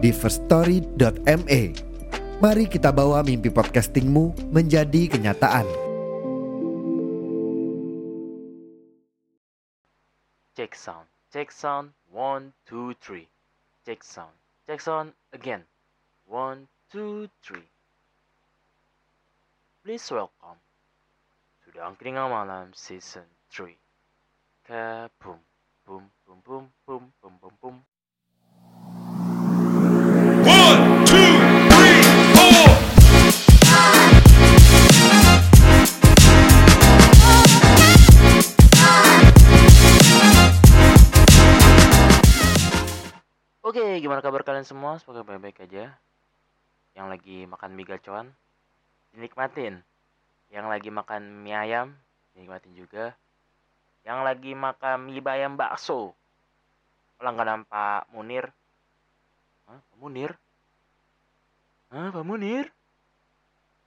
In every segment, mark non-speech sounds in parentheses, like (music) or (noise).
di firststory.me. Mari kita bawa mimpi podcastingmu menjadi kenyataan. Check sound. Check sound. One, two, three. Check sound. Check sound again. One, two, three. Please welcome to the Angkringan Malam Season 3. Kaboom. Boom, boom, boom, boom, boom, boom, boom. Oke, gimana kabar kalian semua? Semoga baik-baik aja. Yang lagi makan mie gacoan, dinikmatin. Yang lagi makan mie ayam, dinikmatin juga. Yang lagi makan mie bayam bakso, langganan Pak Munir. Munir? Hah, Pak Munir?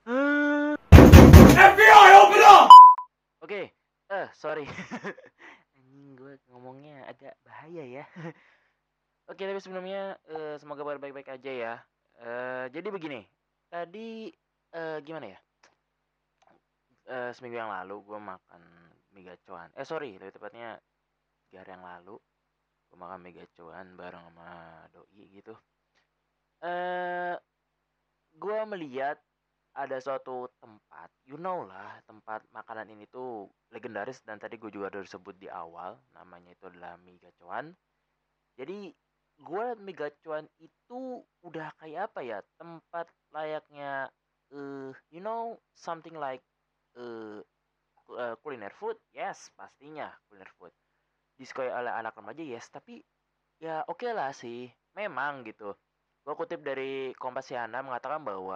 Hah? FBI, open up! Oke, eh sorry. (laughs) Anjing gue ngomongnya agak bahaya ya. (laughs) Oke, tapi sebelumnya eh, semoga baik-baik aja ya. Eh, jadi begini, tadi eh, gimana ya? Seminggu yang lalu gue makan mie gacoan. Eh sorry, lebih tepatnya tiga hari yang lalu gue makan mie gacoan bareng sama doi gitu. Eh, gue melihat ada suatu tempat, you know lah, tempat makanan ini tuh legendaris dan tadi gue juga udah disebut di awal, namanya itu adalah mie gacoan. Jadi gue mie gacoan itu udah kayak apa ya, tempat layaknya, eh you know, something like eh uh, kuliner food, yes pastinya kuliner food. Disukai oleh anak remaja, yes, tapi ya oke lah sih, memang gitu. Gue kutip dari Kompasiana mengatakan bahwa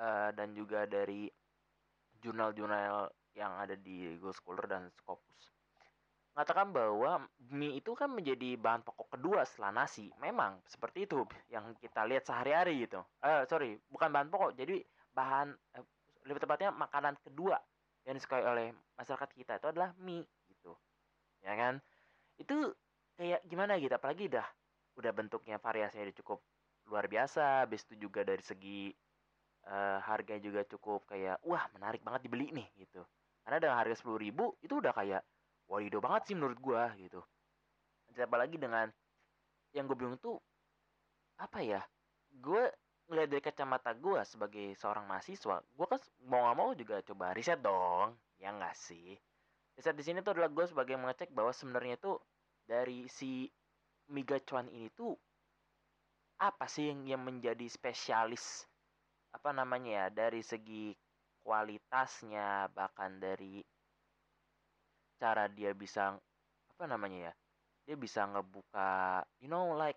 eh, dan juga dari jurnal-jurnal yang ada di Go Scholar dan Scopus mengatakan bahwa mie itu kan menjadi bahan pokok kedua setelah nasi. Memang seperti itu yang kita lihat sehari-hari gitu. Eh sorry, bukan bahan pokok, jadi bahan eh, lebih tepatnya makanan kedua yang disukai oleh masyarakat kita itu adalah mie gitu. Ya kan? Itu kayak gimana gitu apalagi dah udah bentuknya variasinya cukup luar biasa, habis itu juga dari segi eh, harganya juga cukup kayak wah menarik banget dibeli nih gitu. Karena dengan harga sepuluh ribu itu udah kayak wadidaw banget sih menurut gua gitu. Apalagi dengan yang gue bingung tuh apa ya gue ngeliat dari kacamata gua sebagai seorang mahasiswa gua kan mau gak mau juga coba riset dong ya nggak sih? Riset di sini tuh adalah gue sebagai mengecek bahwa sebenarnya tuh dari si Miga Cuan ini tuh apa sih yang, yang menjadi spesialis apa namanya ya dari segi kualitasnya bahkan dari cara dia bisa apa namanya ya dia bisa ngebuka you know like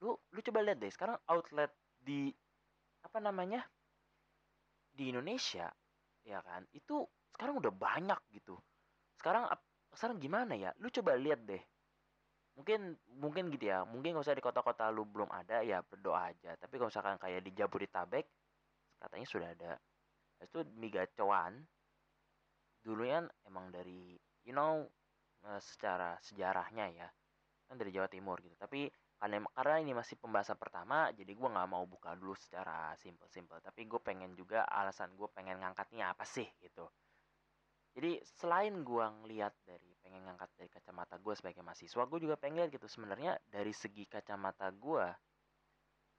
lu lu coba lihat deh sekarang outlet di apa namanya di Indonesia ya kan itu sekarang udah banyak gitu. Sekarang sekarang gimana ya lu coba lihat deh mungkin mungkin gitu ya. Mungkin kalau usah di kota-kota lu belum ada ya berdoa aja. Tapi kalau misalkan kayak di Jabodetabek katanya sudah ada. Itu mie dulunya emang dari you know eh, secara sejarahnya ya kan dari Jawa Timur gitu. Tapi karena karena ini masih pembahasan pertama jadi gua nggak mau buka dulu secara simple-simple tapi gue pengen juga alasan gue pengen ngangkatnya apa sih gitu jadi selain gua ngeliat dari pengen ngangkat dari kacamata gue sebagai mahasiswa gue juga pengen gitu. Sebenarnya dari segi kacamata gua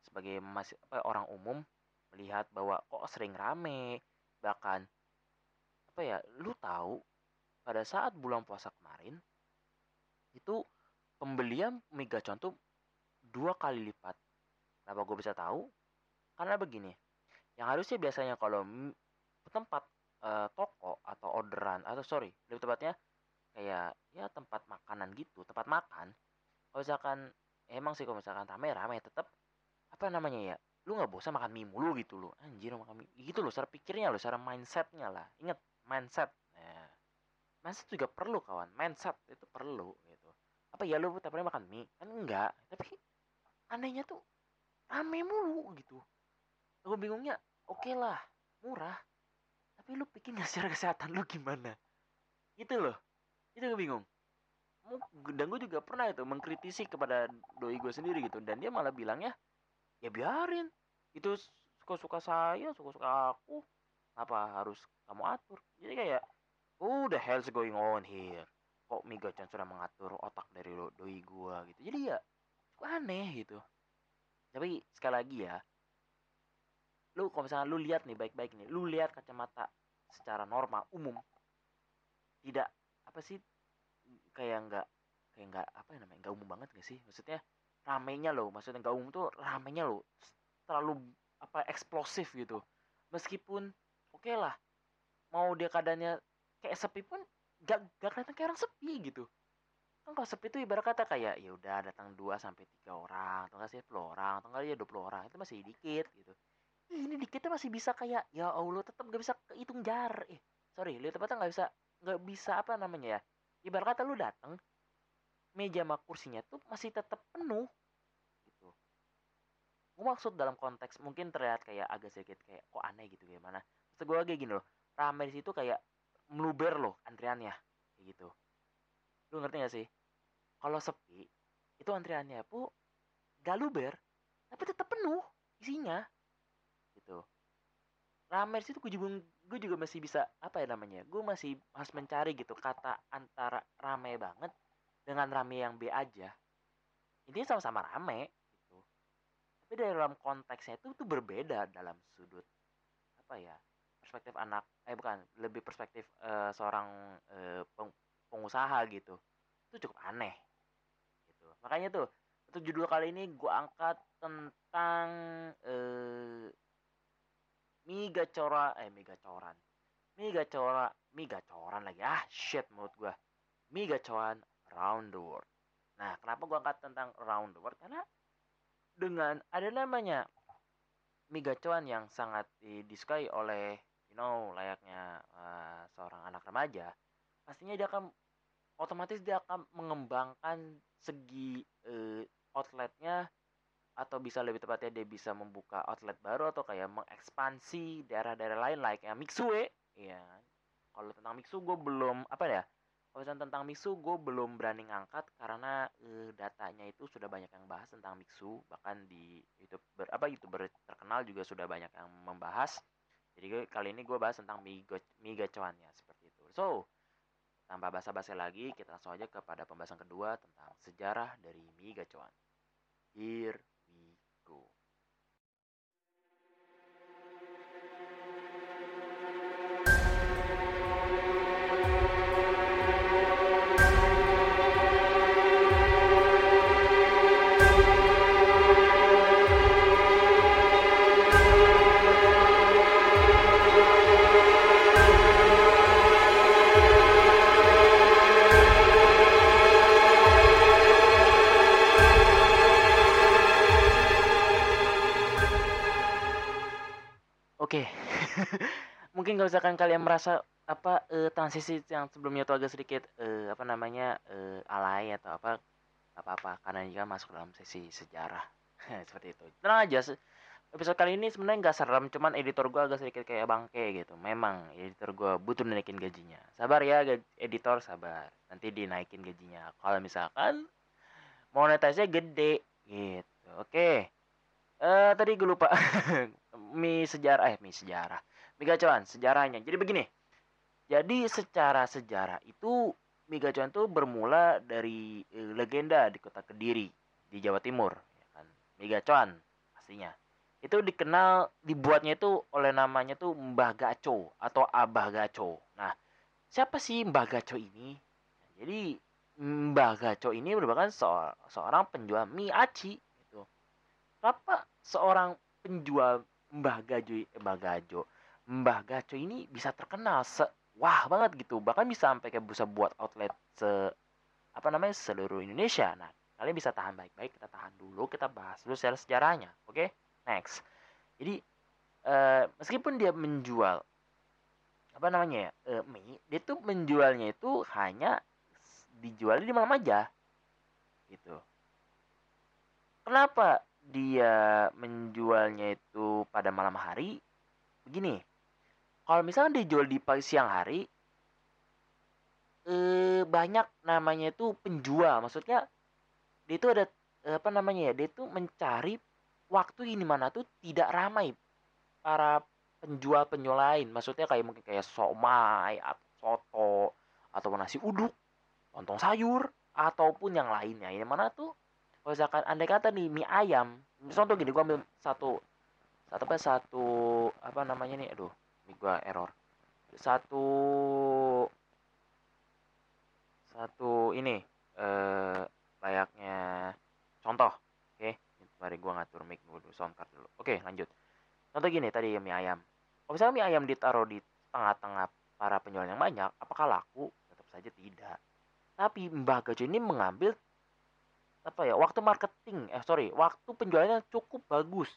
sebagai masih apa orang umum melihat bahwa kok sering rame bahkan apa ya lu tahu pada saat bulan puasa kemarin itu pembelian mie gacoan tuh dua kali lipat. Kenapa gue bisa tahu? Karena begini yang harusnya biasanya kalau tempat eh, toko atau orderan atau sorry lebih tepatnya kayak ya tempat makanan gitu tempat makan. Kalau misalkan emang sih kalau misalkan rame rame tetap apa namanya ya lu nggak bosan makan mie mulu gitu loh. Anjir makan mie gitu loh cara pikirnya loh cara mindsetnya lah. Inget mindset. Nah, mindset juga perlu kawan. Mindset itu perlu gitu. Apa ya lu tiap hari makan mie? Kan enggak. Tapi anehnya tuh rame mulu gitu. Aku bingungnya oke lah murah tapi lu pikir nggak secara kesehatan lu gimana? Gitu loh. Itu gue bingung. Dan gue juga pernah itu mengkritisi kepada doi gue sendiri gitu. Dan dia malah bilangnya ya biarin. Itu suka-suka saya suka-suka aku. Apa harus kamu atur? Jadi kayak oh the hell's going on here. Kok Miga Chan sudah mengatur otak dari do- doi gua gitu? Jadi ya aneh gitu. Tapi sekali lagi ya lu kalau misalnya lu lihat nih baik-baik nih lu lihat kacamata secara normal umum tidak apa sih kayak nggak kayak nggak apa ya namanya nggak umum banget gak sih? Maksudnya ramenya loh maksudnya nggak umum tuh ramenya loh terlalu apa eksplosif gitu. Meskipun oke lah mau dia keadaannya kayak sepi pun gak gak kelihatan kayak orang sepi gitu. Kan kalau sepi tuh ibarat kata kayak ya udah datang 2 sampai tiga orang atau enggak sih 10 orang atau enggak ya 20 orang itu masih dikit gitu Ini dikitnya masih bisa kayak ya Allah tetap gak bisa kehitung jar. Eh sorry lihat tempatnya nggak bisa nggak bisa apa namanya ya ibarat kata lu datang meja sama kursinya tuh masih tetap penuh gitu. Gue maksud dalam konteks mungkin terlihat kayak agak sedikit kayak kok aneh gitu gimana? Maksud gue kayak gini loh rame di situ kayak meluber loh antriannya kayak gitu. Lu ngerti gak sih? Kalau sepi itu antriannya pun gak luber tapi tetap penuh isinya rame situ gue juga gue juga masih bisa apa ya namanya gue masih harus mencari gitu kata antara rame banget dengan rame yang B aja. Intinya sama-sama rame gitu. Tapi dalam konteksnya itu tuh berbeda dalam sudut apa ya perspektif anak eh bukan lebih perspektif eh, seorang eh, peng- pengusaha gitu. Itu cukup aneh gitu. Makanya tuh untuk judul kali ini gue angkat tentang eh mie gacora eh mie gacoran mie gacora mie gacoran lagi. Ah shit menurut gue mie gacoran round the world. Nah kenapa gue angkat tentang round the world? Karena dengan ada namanya mie gacoan yang sangat di- disukai oleh you know layaknya eh, seorang anak remaja pastinya dia akan otomatis dia akan mengembangkan segi eh, outletnya atau bisa lebih tepatnya dia bisa membuka outlet baru atau kayak mengekspansi daerah-daerah lain like ya Mixue ya kalau tentang Mixu gue belum apa ya kalau tentang Mixu gue belum berani ngangkat karena eh, datanya itu sudah banyak yang bahas tentang Mixu bahkan di YouTube ber, apa youtuber terkenal juga sudah banyak yang membahas. Jadi kali ini gue bahas tentang Migacuannya seperti itu. So tanpa basa-basi lagi kita langsung aja kepada pembahasan kedua tentang sejarah dari Migacuan here Oke, (laughs) mungkin kalau misalkan kalian merasa apa eh, transisi yang sebelumnya itu agak sedikit eh, apa namanya eh, alay atau apa apa apa karena ini kan masuk dalam sesi sejarah (laughs) seperti itu. Tenang aja, episode kali ini sebenarnya nggak serem, cuman editor gua agak sedikit kayak bangke gitu. Memang editor gua butuh naikin gajinya. Sabar ya, editor sabar. Nanti dinaikin gajinya. Kalau misalkan monetisnya gede gitu. Oke. Eh tadi gue lupa. (laughs) Mie sejarah eh mie sejarah. Mie gacuan sejarahnya. Jadi begini. Jadi secara sejarah itu mie gacuan itu bermula dari eh, legenda di kota kediri di jawa timur ya kan. Mie gacuan pastinya. Itu dikenal dibuatnya itu oleh namanya tuh mbah gaco atau abah gaco. Nah siapa sih mbah gaco ini? Jadi mbah gaco ini merupakan seor- seorang penjual mie aci kenapa seorang penjual Mbah Gajo, Mbah Gajo, Mbah Gaco ini bisa terkenal se wah banget gitu. Bahkan bisa sampai kayak bisa buat outlet se apa namanya seluruh Indonesia. Nah, kalian bisa tahan baik-baik kita tahan dulu kita bahas dulu secara sejarahnya oke next jadi eh, meskipun dia menjual apa namanya ya eh, mie dia tuh menjualnya itu hanya dijual di malam aja gitu kenapa dia menjualnya itu pada malam hari begini. Kalau misalnya dijual di pagi siang hari eh banyak namanya itu penjual. Maksudnya dia itu ada eh, apa namanya ya dia itu mencari waktu ini mana tuh tidak ramai para penjual penjual lain. Maksudnya kayak mungkin kayak somai atau soto atau nasi uduk lontong sayur ataupun yang lainnya. Ini mana tuh kalau misalkan andai kata nih mie ayam contoh gini gua ambil satu satu apa satu apa namanya nih aduh mie gua error. Satu satu ini eh layaknya contoh oke mari gua ngatur mic dulu sound card dulu. Oke lanjut. Contoh gini tadi mie ayam. Kalau misalnya mie ayam ditaruh di tengah-tengah para penjual yang banyak apakah laku? Tetap saja tidak. Tapi Mbah Gajo ini mengambil apa ya waktu marketing eh sorry waktu penjualannya cukup bagus.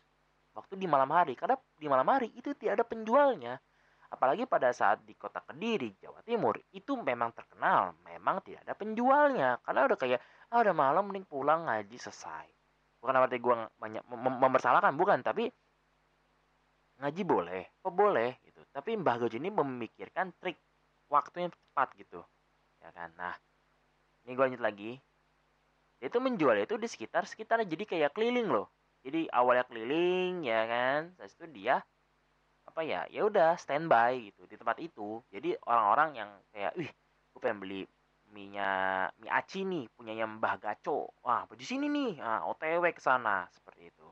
Waktu di malam hari karena di malam hari itu tidak ada penjualnya. Apalagi pada saat di kota Kediri Jawa Timur itu memang terkenal memang tidak ada penjualnya. Karena udah kayak ah udah malam mending pulang ngaji selesai. Bukan berarti gue banyak mem- mem- mempersalahkan bukan tapi ngaji boleh kok boleh gitu. Tapi Mbah Gojo ini memikirkan trik waktu yang tepat gitu. Ya kan? Nah ini gue lanjut lagi itu menjual itu di sekitar sekitar jadi kayak keliling loh. Jadi awalnya keliling ya kan. Terus itu dia apa ya ya udah standby gitu di tempat itu. Jadi orang-orang yang kayak wih gue pengen beli mie nya mie aci nih punyanya Mbah Gaco. Wah di sini nih? Ah, OTW ke sana seperti itu.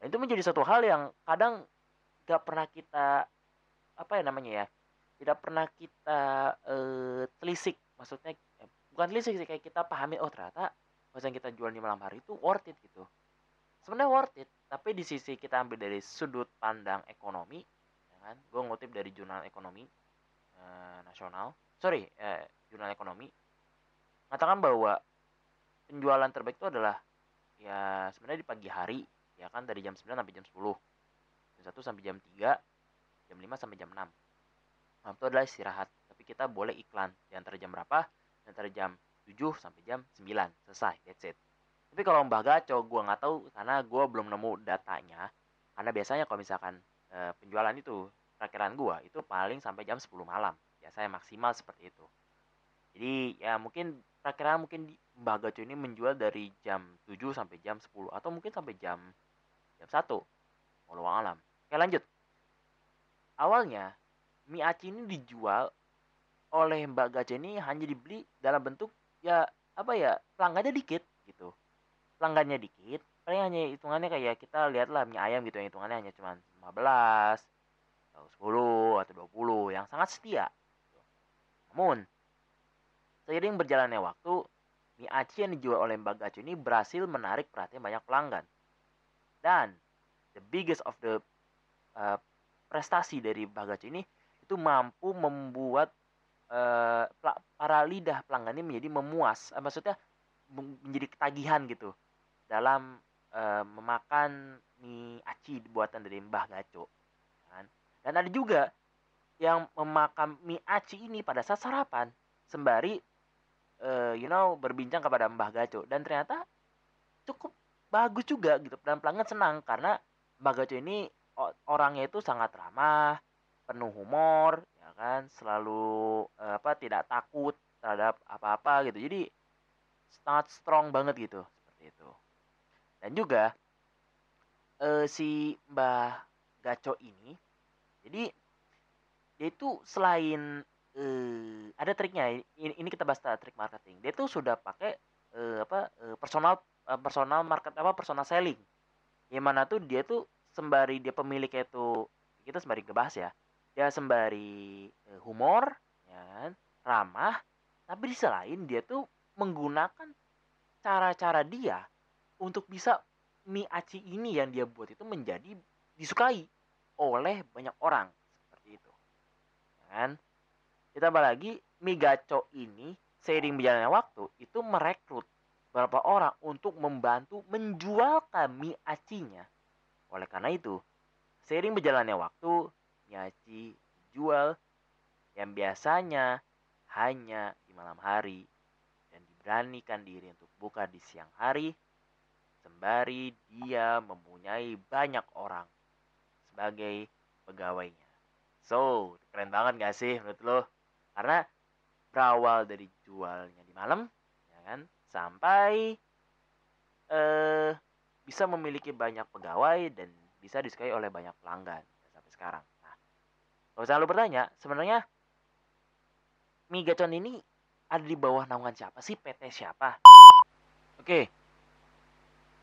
Dan itu menjadi satu hal yang kadang gak pernah kita apa ya namanya ya tidak pernah kita eh, telisik. Maksudnya eh, bukan telisik sih kayak kita pahami oh ternyata yang kita jual di malam hari itu worth it gitu. Sebenarnya worth it tapi di sisi kita ambil dari sudut pandang ekonomi ya kan? Gue ngutip dari jurnal ekonomi eh, nasional sorry eh, jurnal ekonomi mengatakan bahwa penjualan terbaik itu adalah ya sebenarnya di pagi hari ya kan? Dari jam 9 sampai jam 10 jam 1 sampai jam 3 jam 5 sampai jam 6 nah, itu adalah istirahat tapi kita boleh iklan. Di antara jam berapa? Di antara jam 7 sampai jam 9 selesai that's it. Tapi kalau Mbah Gaco gue nggak tahu karena gue belum nemu datanya karena biasanya kalau misalkan eh, penjualan itu perkiraan gue itu paling sampai jam 10 malam. Biasanya maksimal seperti itu. Jadi ya mungkin perkiraan mungkin Mbah Gaco ini menjual dari jam 7 sampai jam 10 atau mungkin sampai jam jam 1 walau alam. Oke lanjut. Awalnya mie aci ini dijual oleh Mbak Gaco ini hanya dibeli dalam bentuk ya apa ya pelanggannya dikit gitu. Pelanggannya dikit paling hanya hitungannya kayak kita lihatlah mie ayam gitu yang hitungannya hanya cuma 15 atau 10 atau 20 yang sangat setia namun seiring berjalannya waktu mie aci yang dijual oleh Mbak Gaco ini berhasil menarik perhatian banyak pelanggan. Dan the biggest of the uh, prestasi dari Mbak Gaco ini itu mampu membuat pela- para lidah pelanggan ini menjadi memuas Eh, maksudnya men- menjadi ketagihan gitu dalam eh, memakan mie aci buatan dari Mbah Gaco kan? dan ada juga yang memakan mie aci ini pada saat sarapan sembari eh, you know berbincang kepada Mbah Gaco dan ternyata cukup bagus juga gitu dan pelanggan senang karena Mbah Gaco ini orangnya itu sangat ramah penuh humor kan selalu eh, apa tidak takut terhadap apa-apa gitu. Jadi sangat strong banget gitu seperti itu. Dan juga eh, si Mbah Gaco ini jadi dia itu selain eh, ada triknya ini, ini kita bahas trik marketing. Dia tuh sudah pakai eh, apa eh, personal eh, personal market apa personal selling. Yang mana tuh dia tuh sembari dia pemiliknya itu kita sembari ngebahas ya dia sembari eh, humor ya kan, ramah tapi di sisi lain dia tuh menggunakan cara-cara dia untuk bisa mie aci ini yang dia buat itu menjadi disukai oleh banyak orang seperti itu ya kan ditambah lagi mie gaco ini seiring berjalannya waktu itu merekrut beberapa orang untuk membantu menjualkan mie acinya. Oleh karena itu, seiring berjalannya waktu, mie aci dijual yang biasanya hanya di malam hari dan diberanikan diri untuk buka di siang hari sembari dia mempunyai banyak orang sebagai pegawainya. So, keren banget gak sih menurut lo? Karena berawal dari jualnya di malam, ya kan, sampai eh bisa memiliki banyak pegawai dan bisa disukai oleh banyak pelanggan sampai sekarang. Kalau misalnya lo bertanya, sebenarnya mie gacon ini ada di bawah naungan siapa sih? PT siapa? Oke.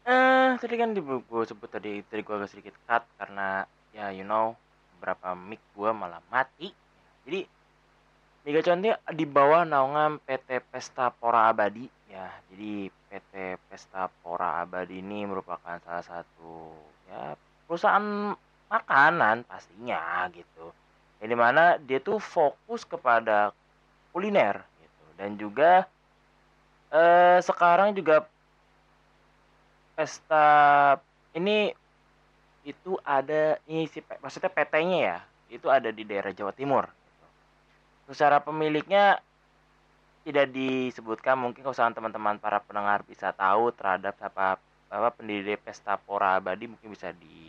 Eh, tadi kan gue sebut tadi tadi gue agak sedikit cut karena ya you know beberapa mic gue malah mati. Jadi mie gacon ini di bawah naungan PT Pesta Pora Abadi ya. Jadi PT Pesta Pora Abadi ini merupakan salah satu ya perusahaan makanan pastinya gitu. Yang di mana dia tuh fokus kepada kuliner gitu dan juga eh sekarang juga pesta ini itu ada ini si maksudnya PT-nya ya itu ada di daerah Jawa Timur gitu. Secara pemiliknya tidak disebutkan mungkin kalau teman-teman para pendengar bisa tahu terhadap apa apa pendiri pesta Pora Abadi mungkin bisa di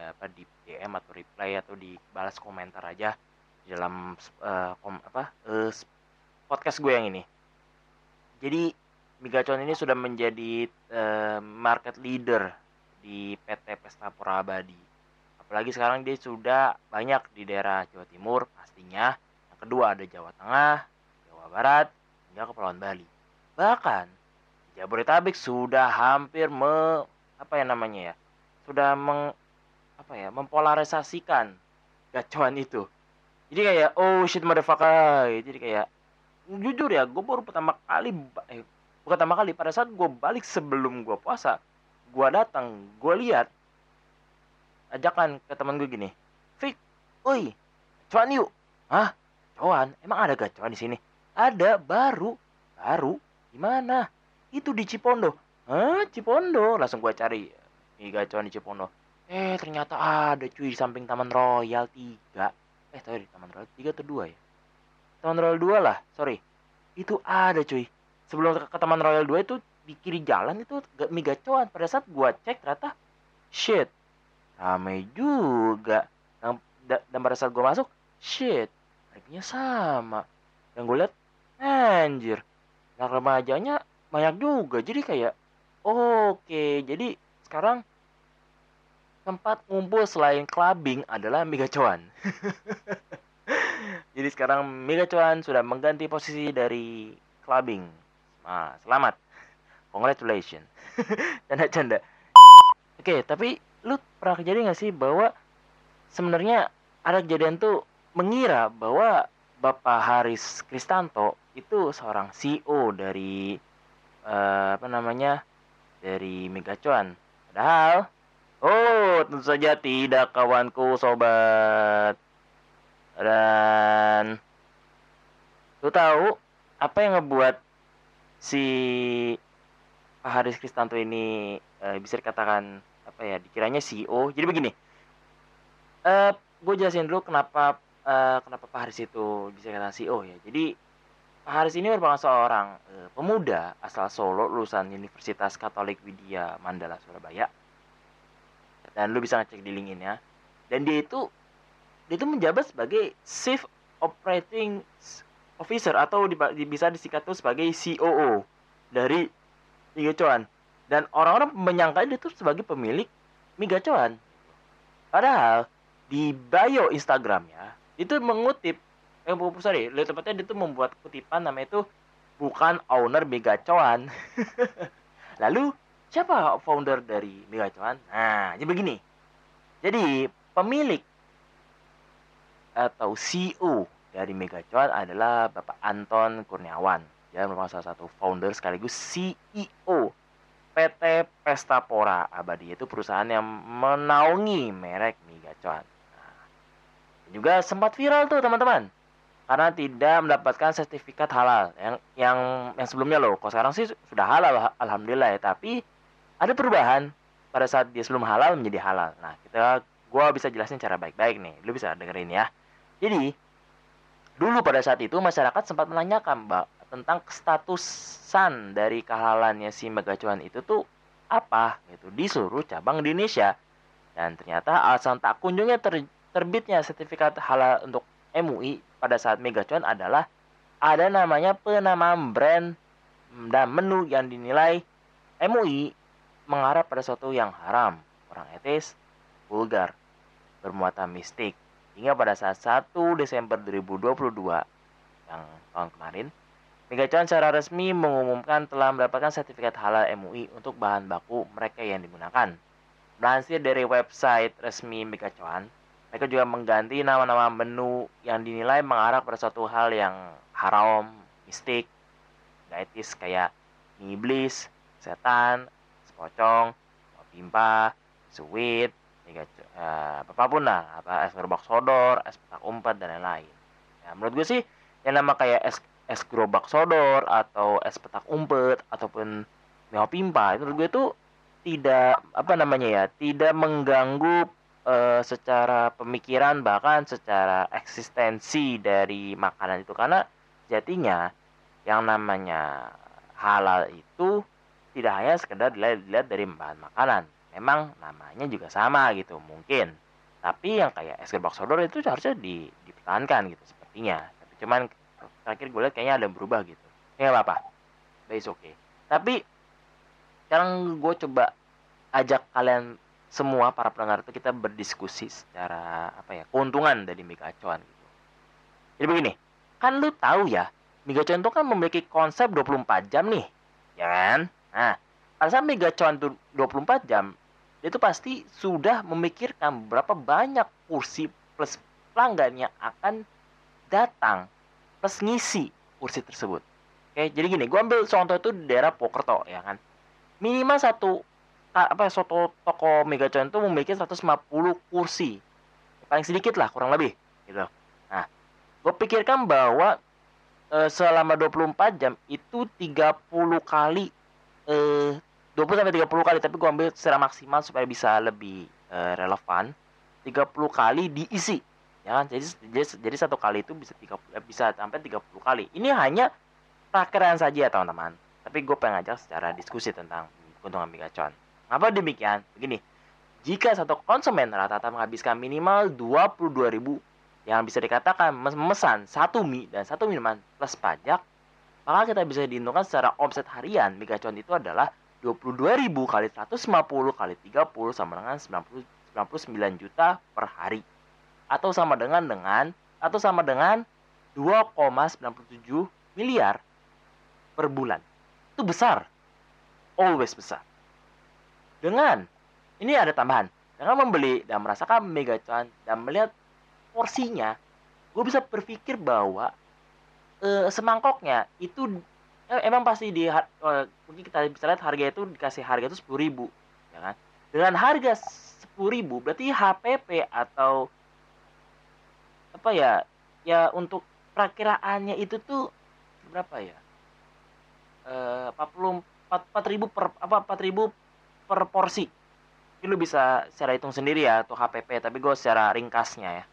apa di DM atau reply atau dibalas komentar aja di dalam eh, kom- apa eh, podcast gue yang ini. Jadi Migacon ini sudah menjadi eh, market leader di PT Pesta Pora Abadi. Apalagi sekarang dia sudah banyak di daerah Jawa Timur pastinya. Yang kedua ada Jawa Tengah, Jawa Barat, hingga Kepulauan Bali. Bahkan Jabodetabek sudah hampir me apa ya namanya ya? Sudah meng apa ya? mempolarisasikan gacuan itu. Jadi kayak oh shit motherfucker. Jadi kayak jujur ya, gue baru pertama kali eh, bukan pertama kali pada saat gue balik sebelum gue puasa, gue datang, gue lihat ajakan ke teman gue gini, Fik, oi, cuan yuk, hah, cuan, emang ada gacuan di sini? Ada, baru, baru, di mana? Itu di Cipondo, hah, Cipondo, langsung gue cari, ini gacuan di Cipondo. Eh, ternyata ada cuy di samping Taman Royal 3. Eh, tadi Taman Royal 3 atau 2 ya? Taman Royal 2 lah, sorry. Itu ada cuy. Sebelum ke, Taman Royal 2 itu di kiri jalan itu mie gacoan. Pada saat gua cek ternyata shit. Rame juga. Dan, da- dan pada saat gua masuk, shit. Harganya sama. Dan gue lihat anjir. Nah remajanya banyak juga. Jadi kayak oke, jadi sekarang tempat ngumpul selain clubbing adalah mie gacoan. (laughs) Jadi sekarang Mega Cuan sudah mengganti posisi dari clubbing. Nah, selamat. Congratulations. (laughs) Canda-canda. Oke, tapi lu pernah kejadian gak sih bahwa sebenarnya ada kejadian tuh mengira bahwa Bapak Haris Kristanto itu seorang CEO dari eh, apa namanya dari Mega Cuan. Padahal, oh tentu saja tidak kawanku sobat. Dan lu tahu apa yang ngebuat si Pak Haris Kristanto ini eh, bisa dikatakan apa ya dikiranya CEO. Jadi begini, eh gue jelasin dulu kenapa eh, kenapa Pak Haris itu bisa dikatakan CEO ya. Jadi Pak Haris ini merupakan seorang eh, pemuda asal Solo lulusan Universitas Katolik Widya Mandala Surabaya. Dan lu bisa ngecek di link ini ya. Dan dia itu dia itu menjabat sebagai Chief Operating Officer atau di, bisa disingkat tuh sebagai COO dari Liga Cuan. Dan orang-orang menyangka dia itu sebagai pemilik Miga Cuan. Padahal di bio Instagramnya itu mengutip eh bu- sorry, lebih tepatnya dia itu membuat kutipan namanya itu bukan owner Mega Cuan. (laughs) Lalu siapa founder dari Mega Cuan? Nah, jadi begini. Jadi pemilik atau CEO dari Mega Cuan adalah Bapak Anton Kurniawan. Dia merupakan salah satu founder sekaligus CEO PT Pesta Pora Abadi itu perusahaan yang menaungi merek Mega Cuan. Nah, juga sempat viral tuh teman-teman. karena tidak mendapatkan sertifikat halal yang yang yang sebelumnya loh. Kalau sekarang sih sudah halal alhamdulillah ya, tapi ada perubahan pada saat dia sebelum halal menjadi halal. Nah, kita gua bisa jelasin cara baik-baik nih. Lu bisa dengerin ya. Jadi, dulu pada saat itu masyarakat sempat menanyakan Mbak tentang statusan dari kehalalannya si megacuan itu tuh apa gitu di seluruh cabang di Indonesia. Dan ternyata alasan tak kunjungnya ter, terbitnya sertifikat halal untuk MUI pada saat megacuan adalah ada namanya penamaan brand dan menu yang dinilai MUI mengarah pada sesuatu yang haram, kurang etis, vulgar, bermuatan mistik. Hingga pada saat 1 Desember 2022 yang tahun kemarin, Megacuan secara resmi mengumumkan telah mendapatkan sertifikat halal MUI untuk bahan baku mereka yang digunakan. Melansir dari website resmi Megacuan, mereka juga mengganti nama-nama menu yang dinilai mengarah pada suatu hal yang haram, mistik, gak etis kayak iblis, setan, sepocong, pimpa, sweet, uh, apa pun lah, apa es gerobak sodor, es petak umpet dan lain-lain. Ya, menurut gue sih yang nama kayak es es gerobak sodor atau es petak umpet ataupun meo pimpa itu menurut gue tuh tidak apa namanya ya tidak mengganggu uh, secara pemikiran bahkan secara eksistensi dari makanan itu karena jadinya yang namanya halal itu tidak hanya sekedar dilihat, dari bahan makanan memang namanya juga sama gitu mungkin. Tapi yang kayak es gerobak sodor itu harusnya di, dipertahankan gitu sepertinya. Tapi cuman terakhir gue lihat kayaknya ada yang berubah gitu. Ya apa apa but oke okay. Tapi sekarang gue coba ajak kalian semua para pendengar itu kita berdiskusi secara apa ya keuntungan dari Migacuan gitu. Jadi begini, kan lu tahu ya, Migacuan itu kan memiliki konsep 24 jam nih, ya kan? Nah, pada saat Migacuan itu 24 jam, itu pasti sudah memikirkan berapa banyak kursi plus pelanggan yang akan datang plus ngisi kursi tersebut. Oke, jadi gini, gue ambil contoh itu di daerah Pokerto, ya kan? Minimal satu apa soto toko Megacuan itu memiliki 150 kursi paling sedikit lah kurang lebih gitu nah gue pikirkan bahwa e, selama 24 jam itu 30 kali e, 20 sampai 30 kali tapi gue ambil secara maksimal supaya bisa lebih e, relevan. 30 kali diisi ya kan? Jadi jadi, jadi satu kali itu bisa 30 bisa sampai 30 kali. Ini hanya takaran saja ya teman-teman. Tapi gue pengen ngajak secara diskusi tentang keuntungan Megacuan apa demikian? Begini, jika satu konsumen rata-rata menghabiskan minimal 22.000 yang bisa dikatakan memesan satu mie dan satu minuman plus pajak, maka kita bisa diuntungkan secara omset harian Megacuan itu adalah 22.000 kali 150 kali 30 sama dengan 90, 99 juta per hari. Atau sama dengan dengan atau sama dengan 2,97 miliar per bulan. Itu besar. Always besar. Dengan ini ada tambahan. Dengan membeli dan merasakan megacuan dan melihat porsinya, gue bisa berpikir bahwa e, semangkoknya itu e, emang pasti di e, mungkin kita bisa lihat harga itu dikasih harga itu sepuluh ribu, ya kan? Dengan harga sepuluh ribu berarti HPP atau apa ya ya untuk perakiraannya itu tuh berapa ya? empat puluh empat ribu per apa empat ribu per porsi. Ini lu bisa secara hitung sendiri ya atau HPP, tapi gue secara ringkasnya ya.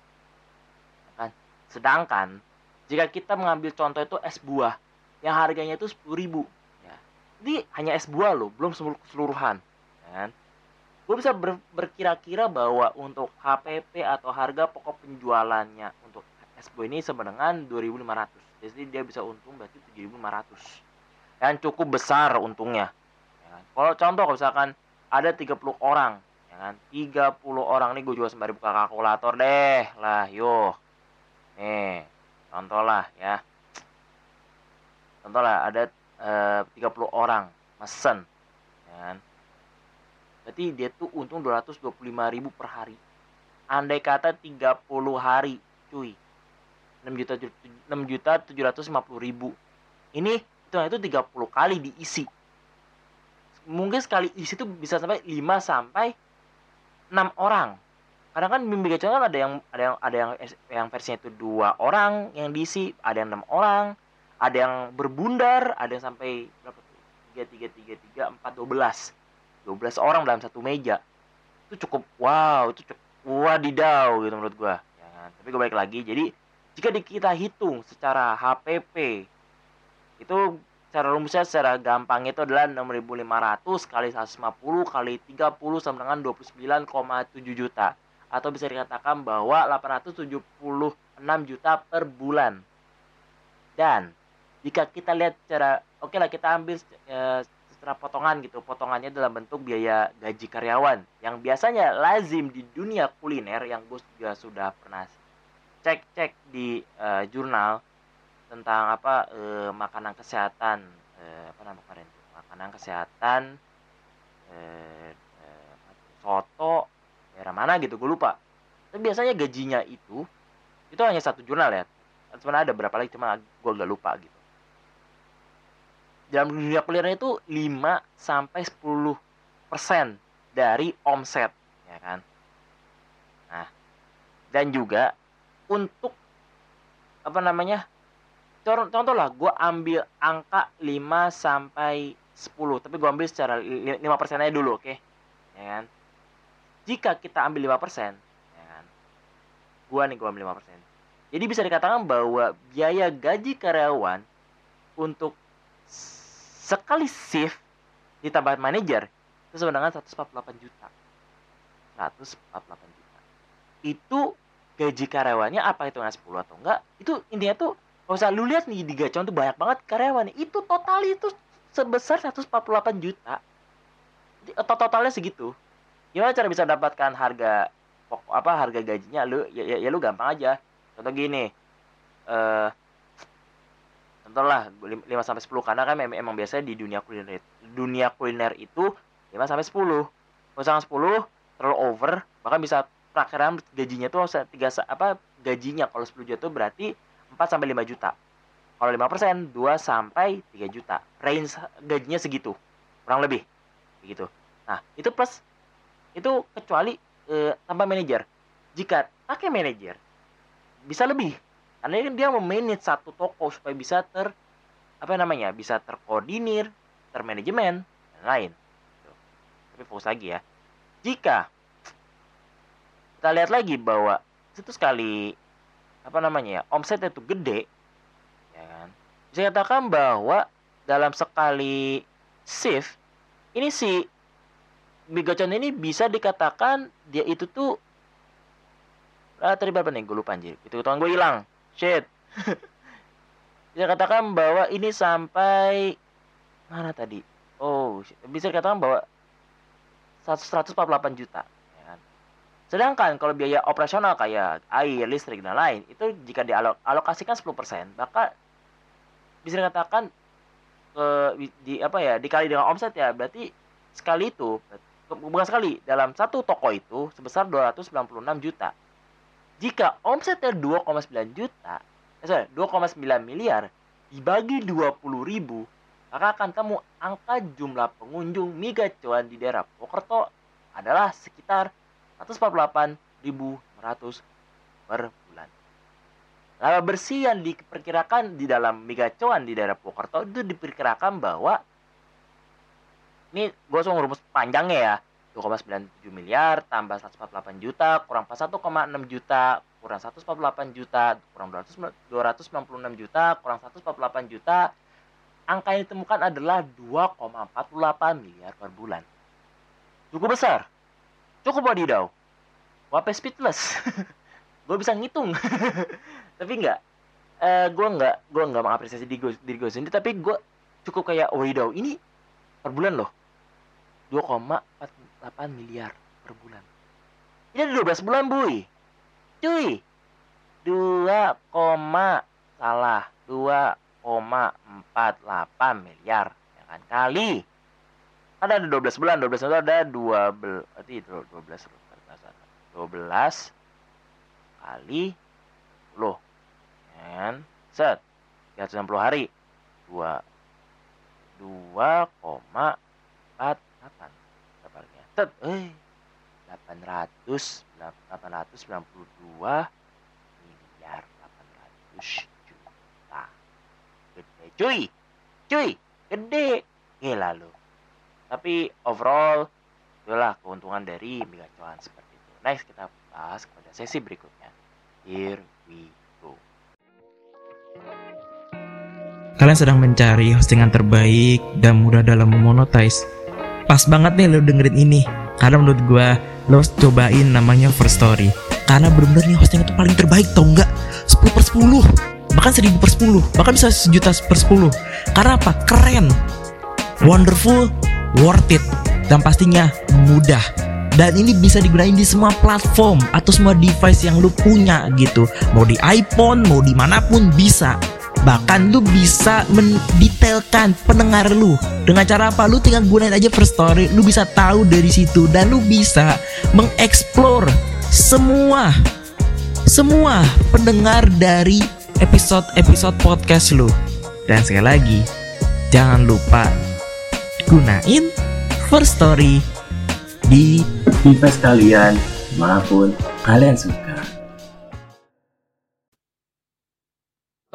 Kan? Sedangkan jika kita mengambil contoh itu es buah yang harganya itu sepuluh ribu, ya. Jadi hanya es buah loh, belum keseluruhan. Ya kan? Gue bisa ber, berkira-kira bahwa untuk HPP atau harga pokok penjualannya untuk es buah ini sama dengan 2.500. Jadi dia bisa untung berarti 7.500. Yang cukup besar untungnya. Ya kan? Kalau contoh misalkan ada 30 orang ya kan 30 orang nih gue juga sembari buka kalkulator deh lah yuk nih contoh lah ya. Contoh lah ada eh, 30 orang mesen kan. Berarti dia tuh untung 225 ribu per hari. Andai kata 30 hari cuy. 6 juta 6 juta 750 ribu. Ini itu itu 30 kali diisi. Mungkin sekali isi itu bisa sampai 5 sampai 6 orang kadang kan BIM Megacuan kan ada yang ada yang ada yang yang versinya itu dua orang yang diisi ada yang enam orang ada yang berbundar ada yang sampai berapa tuh? Tiga tiga tiga tiga empat dua belas. Dua belas orang dalam satu meja. Itu cukup wow itu cukup wadidaw gitu menurut gua. Ya tapi gue balik lagi. Jadi jika kita hitung secara HPP itu secara rumusnya secara gampang itu adalah 6.500 kali 150 kali 30 sama dengan 29,7 juta atau bisa dikatakan bahwa 876 juta per bulan. Dan jika kita lihat secara oke lah kita ambil eh, secara potongan gitu. Potongannya dalam bentuk biaya gaji karyawan. Yang biasanya lazim di dunia kuliner yang bos juga sudah pernah cek cek di eh, jurnal tentang apa eh, makanan kesehatan eh, apa nama makanan kesehatan eh, eh, apa tuh, soto daerah mana gitu gue lupa. Tapi biasanya gajinya itu itu hanya satu jurnal ya. Sebenarnya ada berapa lagi cuma gue gak lupa gitu. Dalam dunia kuliner itu 5 sampai 10 persen dari omset ya kan? Nah dan juga untuk apa namanya contoh, lah gue ambil angka 5 sampai 10 tapi gue ambil secara 5 persennya dulu oke? Ya kan jika kita ambil 5 persen ya kan? Gue nih gue ambil 5 persen. Jadi bisa dikatakan bahwa biaya gaji karyawan untuk sekali shift ditambah manajer itu dengan 148 juta. 148 juta. Itu gaji karyawannya apa itu nggak 10 atau enggak? Itu intinya tuh kalau usah lu lihat nih di Gacon tuh banyak banget karyawan itu total itu sebesar 148 juta. Jadi, to- totalnya segitu gimana cara bisa mendapatkan harga apa harga gajinya? Lu ya, ya, ya lu gampang aja. Contoh gini eh contoh lah 5 sampai 10 karena kan memang, emang biasanya di dunia kuliner dunia kuliner itu 5 sampai 10 kalau misalkan 10 terlalu over bahkan bisa perakhiran gajinya tuh tiga apa gajinya. Kalau 10 juta tuh berarti 4 sampai 5 juta. Kalau 5 persen 2 sampai 3 juta. Range gajinya segitu kurang lebih. Begitu nah itu plus itu kecuali eh, tanpa manajer. Jika pakai manajer bisa lebih. Karena dia memanage satu toko supaya bisa ter apa namanya bisa terkoordinir termanajemen dan lain Gitu. tapi fokus lagi ya. Jika kita lihat lagi bahwa itu sekali apa namanya ya omset itu gede ya kan? Bisa katakan bahwa dalam sekali shift ini si Bigocon ini bisa dikatakan dia itu tuh ah, tadi berapa nih? Gue lupa anjir. Itu hitungan gue hilang. Shit. (laughs) Bisa katakan bahwa ini sampai mana tadi? Oh shit. bisa dikatakan bahwa 100 148 juta ya kan? sedangkan kalau biaya operasional kayak air listrik dan lain itu jika dialokasikan 10% maka bisa dikatakan eh, di apa ya dikali dengan omset ya berarti sekali itu bukan sekali dalam satu toko itu sebesar 296 juta jika omsetnya 2,9 juta eh, sorry 2,9 miliar dibagi 20 ribu maka akan temu angka jumlah pengunjung mie gacuan di daerah Pokerto adalah sekitar 148.500 per bulan. Laba bersih yang diperkirakan di dalam mie gacuan di daerah Pokerto itu diperkirakan bahwa ini gue langsung rumus panjangnya ya. 2,97 miliar tambah 148 juta kurang 1,6 juta kurang 148 juta kurang 200 296 juta kurang 148 juta. Angka yang ditemukan adalah 2,48 miliar per bulan. Cukup besar. Cukup wadidaw wape speechless (laughs) gue bisa ngitung. (laughs) Tapi enggak eh gue enggak gue enggak mengapresiasi diri gue diri gue sendiri tapi gue cukup kayak wadidaw ini per bulan loh 2,48 miliar per bulan. Ini ada 12 bulan, Buy. Cuy. 2, salah. 2,48 miliar. Ya kan? Kali. Ada ada 12 bulan. 12 itu ada 12. Berarti itu 12. 12 kali 10. Ya kan? Set. 360 hari. 2 2, 4 8 berapa harganya? Tet, eh 8 892 miliar 800 juta. Gede cuy. Cuy, gede. Gila lu. Tapi overall itulah keuntungan dari Mega Cuan seperti itu. Next kita bahas pada sesi berikutnya. Here we go. Kalian sedang mencari hostingan terbaik dan mudah dalam memonetize. Pas banget nih lo dengerin ini. Karena menurut gue lo cobain namanya First Story. Karena bener-bener nih hosting itu paling terbaik tau nggak? 10 per 10 bahkan 1000 per 10 bahkan bisa sejuta per 10 karena apa? keren. Wonderful worth it. Dan pastinya mudah. Dan ini bisa digunain di semua platform atau semua device yang lu punya gitu. Mau di iPhone mau di mana pun bisa bahkan lu bisa mendetailkan pendengar lu. Dengan cara apa? Lu tinggal gunain aja first story. Lu bisa tahu dari situ. Dan lu bisa mengeksplor semua semua pendengar dari episode-episode podcast lu. Dan sekali lagi jangan lupa gunain first story di device kalian maupun kalian suka.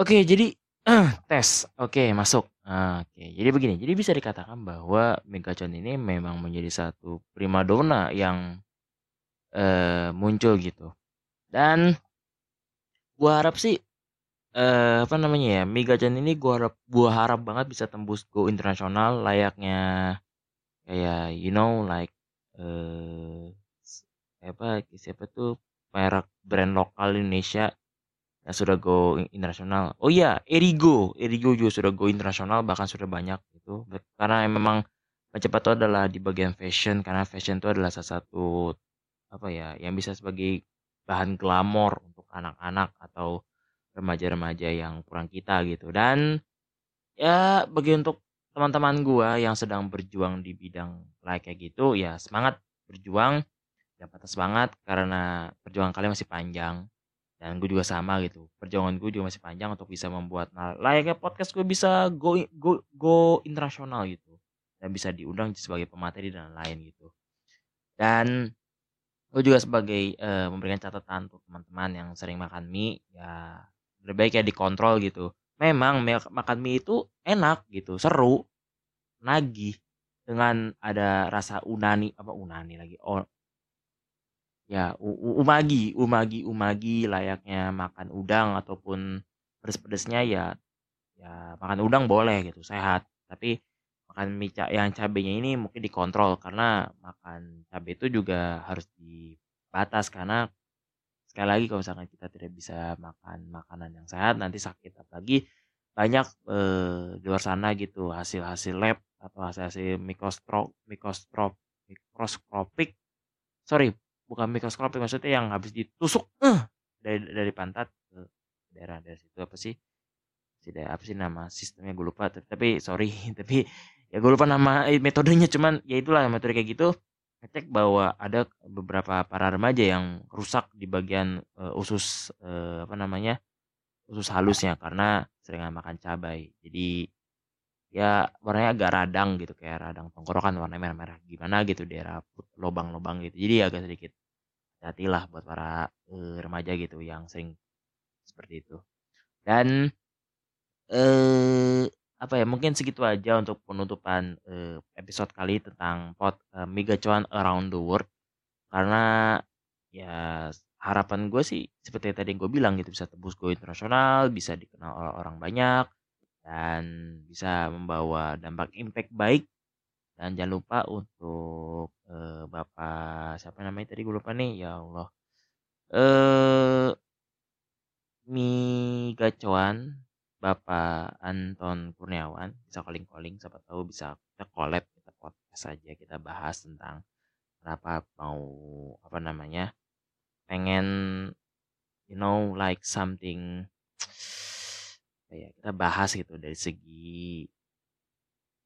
Oke, jadi eh, tes. Oke, masuk. Ah, Oke, jadi begini. Jadi bisa dikatakan bahwa Megacon ini memang menjadi satu primadona yang eh, muncul gitu. Dan gua harap sih eh apa namanya ya Megacon ini gua harap gua harap banget bisa tembus go internasional layaknya kayak you know like eh apa siapa tuh merek brand lokal Indonesia yang sudah go internasional. Oh iya, Erigo, Erigo juga sudah go internasional bahkan sudah banyak itu karena memang Macepat itu adalah di bagian fashion karena fashion itu adalah salah satu apa ya yang bisa sebagai bahan glamor untuk anak-anak atau remaja-remaja yang kurang kita gitu. Dan ya bagi untuk teman-teman gua yang sedang berjuang di bidang like kayak gitu ya semangat berjuang ya patah semangat karena perjuangan kalian masih panjang dan gue juga sama gitu. Perjuangan gue juga masih panjang untuk bisa membuat nah, layaknya podcast gue bisa go go go internasional gitu. Dan bisa diundang sebagai pemateri dan lain gitu. Dan gue juga sebagai eh, memberikan catatan untuk teman-teman yang sering makan mie ya lebih baik ya dikontrol gitu. Memang me- makan mie itu enak gitu seru nagih dengan ada rasa unani apa unani lagi ya umagi umagi umagi layaknya makan udang ataupun pedes-pedesnya ya ya makan udang boleh gitu sehat. Tapi makan mie yang cabenya ini mungkin dikontrol karena makan cabai itu juga harus dibatas karena sekali lagi kalau misalkan kita tidak bisa makan makanan yang sehat nanti sakit. Apalagi banyak eh, di luar sana gitu hasil-hasil lab atau hasil-hasil mikroskop mikroskop mikroskopik sorry bukan mikroskopik maksudnya yang habis ditusuk eh, dari dari pantat ke daerah dari situ apa sih? Tidak apa sih nama sistemnya? Gue lupa tapi, sorry (laughs) tapi ya gue lupa nama eh, metodenya cuman ya itulah metode kayak gitu ngecek bahwa ada beberapa para remaja yang rusak di bagian eh, usus eh, apa namanya usus halusnya karena sering makan cabai. Jadi ya warnanya agak radang gitu kayak radang tenggorokan warna merah-merah gimana gitu daerah lobang-lobang gitu. Jadi agak sedikit hati-hatilah buat para eh, remaja gitu yang sering seperti itu. Dan eh apa ya mungkin segitu aja untuk penutupan eh, episode kali tentang pot eh, Mega Cuan Around the World. Karena ya harapan gue sih seperti yang tadi gue bilang gitu bisa tembus go internasional bisa dikenal oleh orang banyak dan bisa membawa dampak impact baik dan jangan lupa untuk eh, bapak siapa namanya tadi gue lupa nih ya Allah. Eh Mi Gacuan Bapak Anton Kurniawan bisa calling-calling siapa tahu bisa kita collab kita podcast saja kita bahas tentang kenapa mau apa namanya pengen you know like something (tsk) ya kita bahas gitu dari segi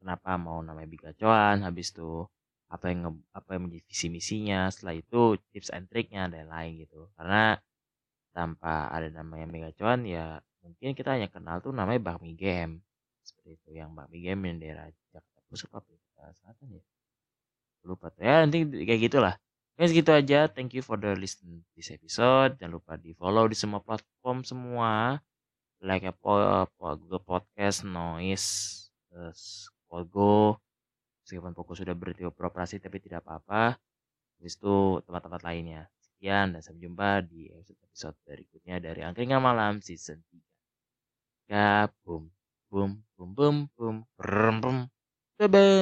kenapa mau namanya Bigacuan habis itu apa yang apa yang menjadi visi misinya setelah itu tips and triknya dan lain gitu karena tanpa ada namanya Megacuan ya mungkin kita hanya kenal tuh namanya Bakmi Game seperti itu yang Bakmi Game yang daerah Jakarta Pusat apa Selatan ya lupa tuh ya nanti kayak gitulah Oke segitu aja. Thank you for the listen this episode. Jangan lupa di follow di semua platform semua. Like Apple Google Podcast, Noise, terus Pogo. Meskipun Pogo sudah berhenti beroperasi tapi tidak apa-apa. Habis itu tempat-tempat lainnya. Sekian dan sampai jumpa di episode-episode berikutnya dari Angkringan Malam Season 3. Ya, boom, boom, boom, boom, boom, boom, boom. Bye-bye.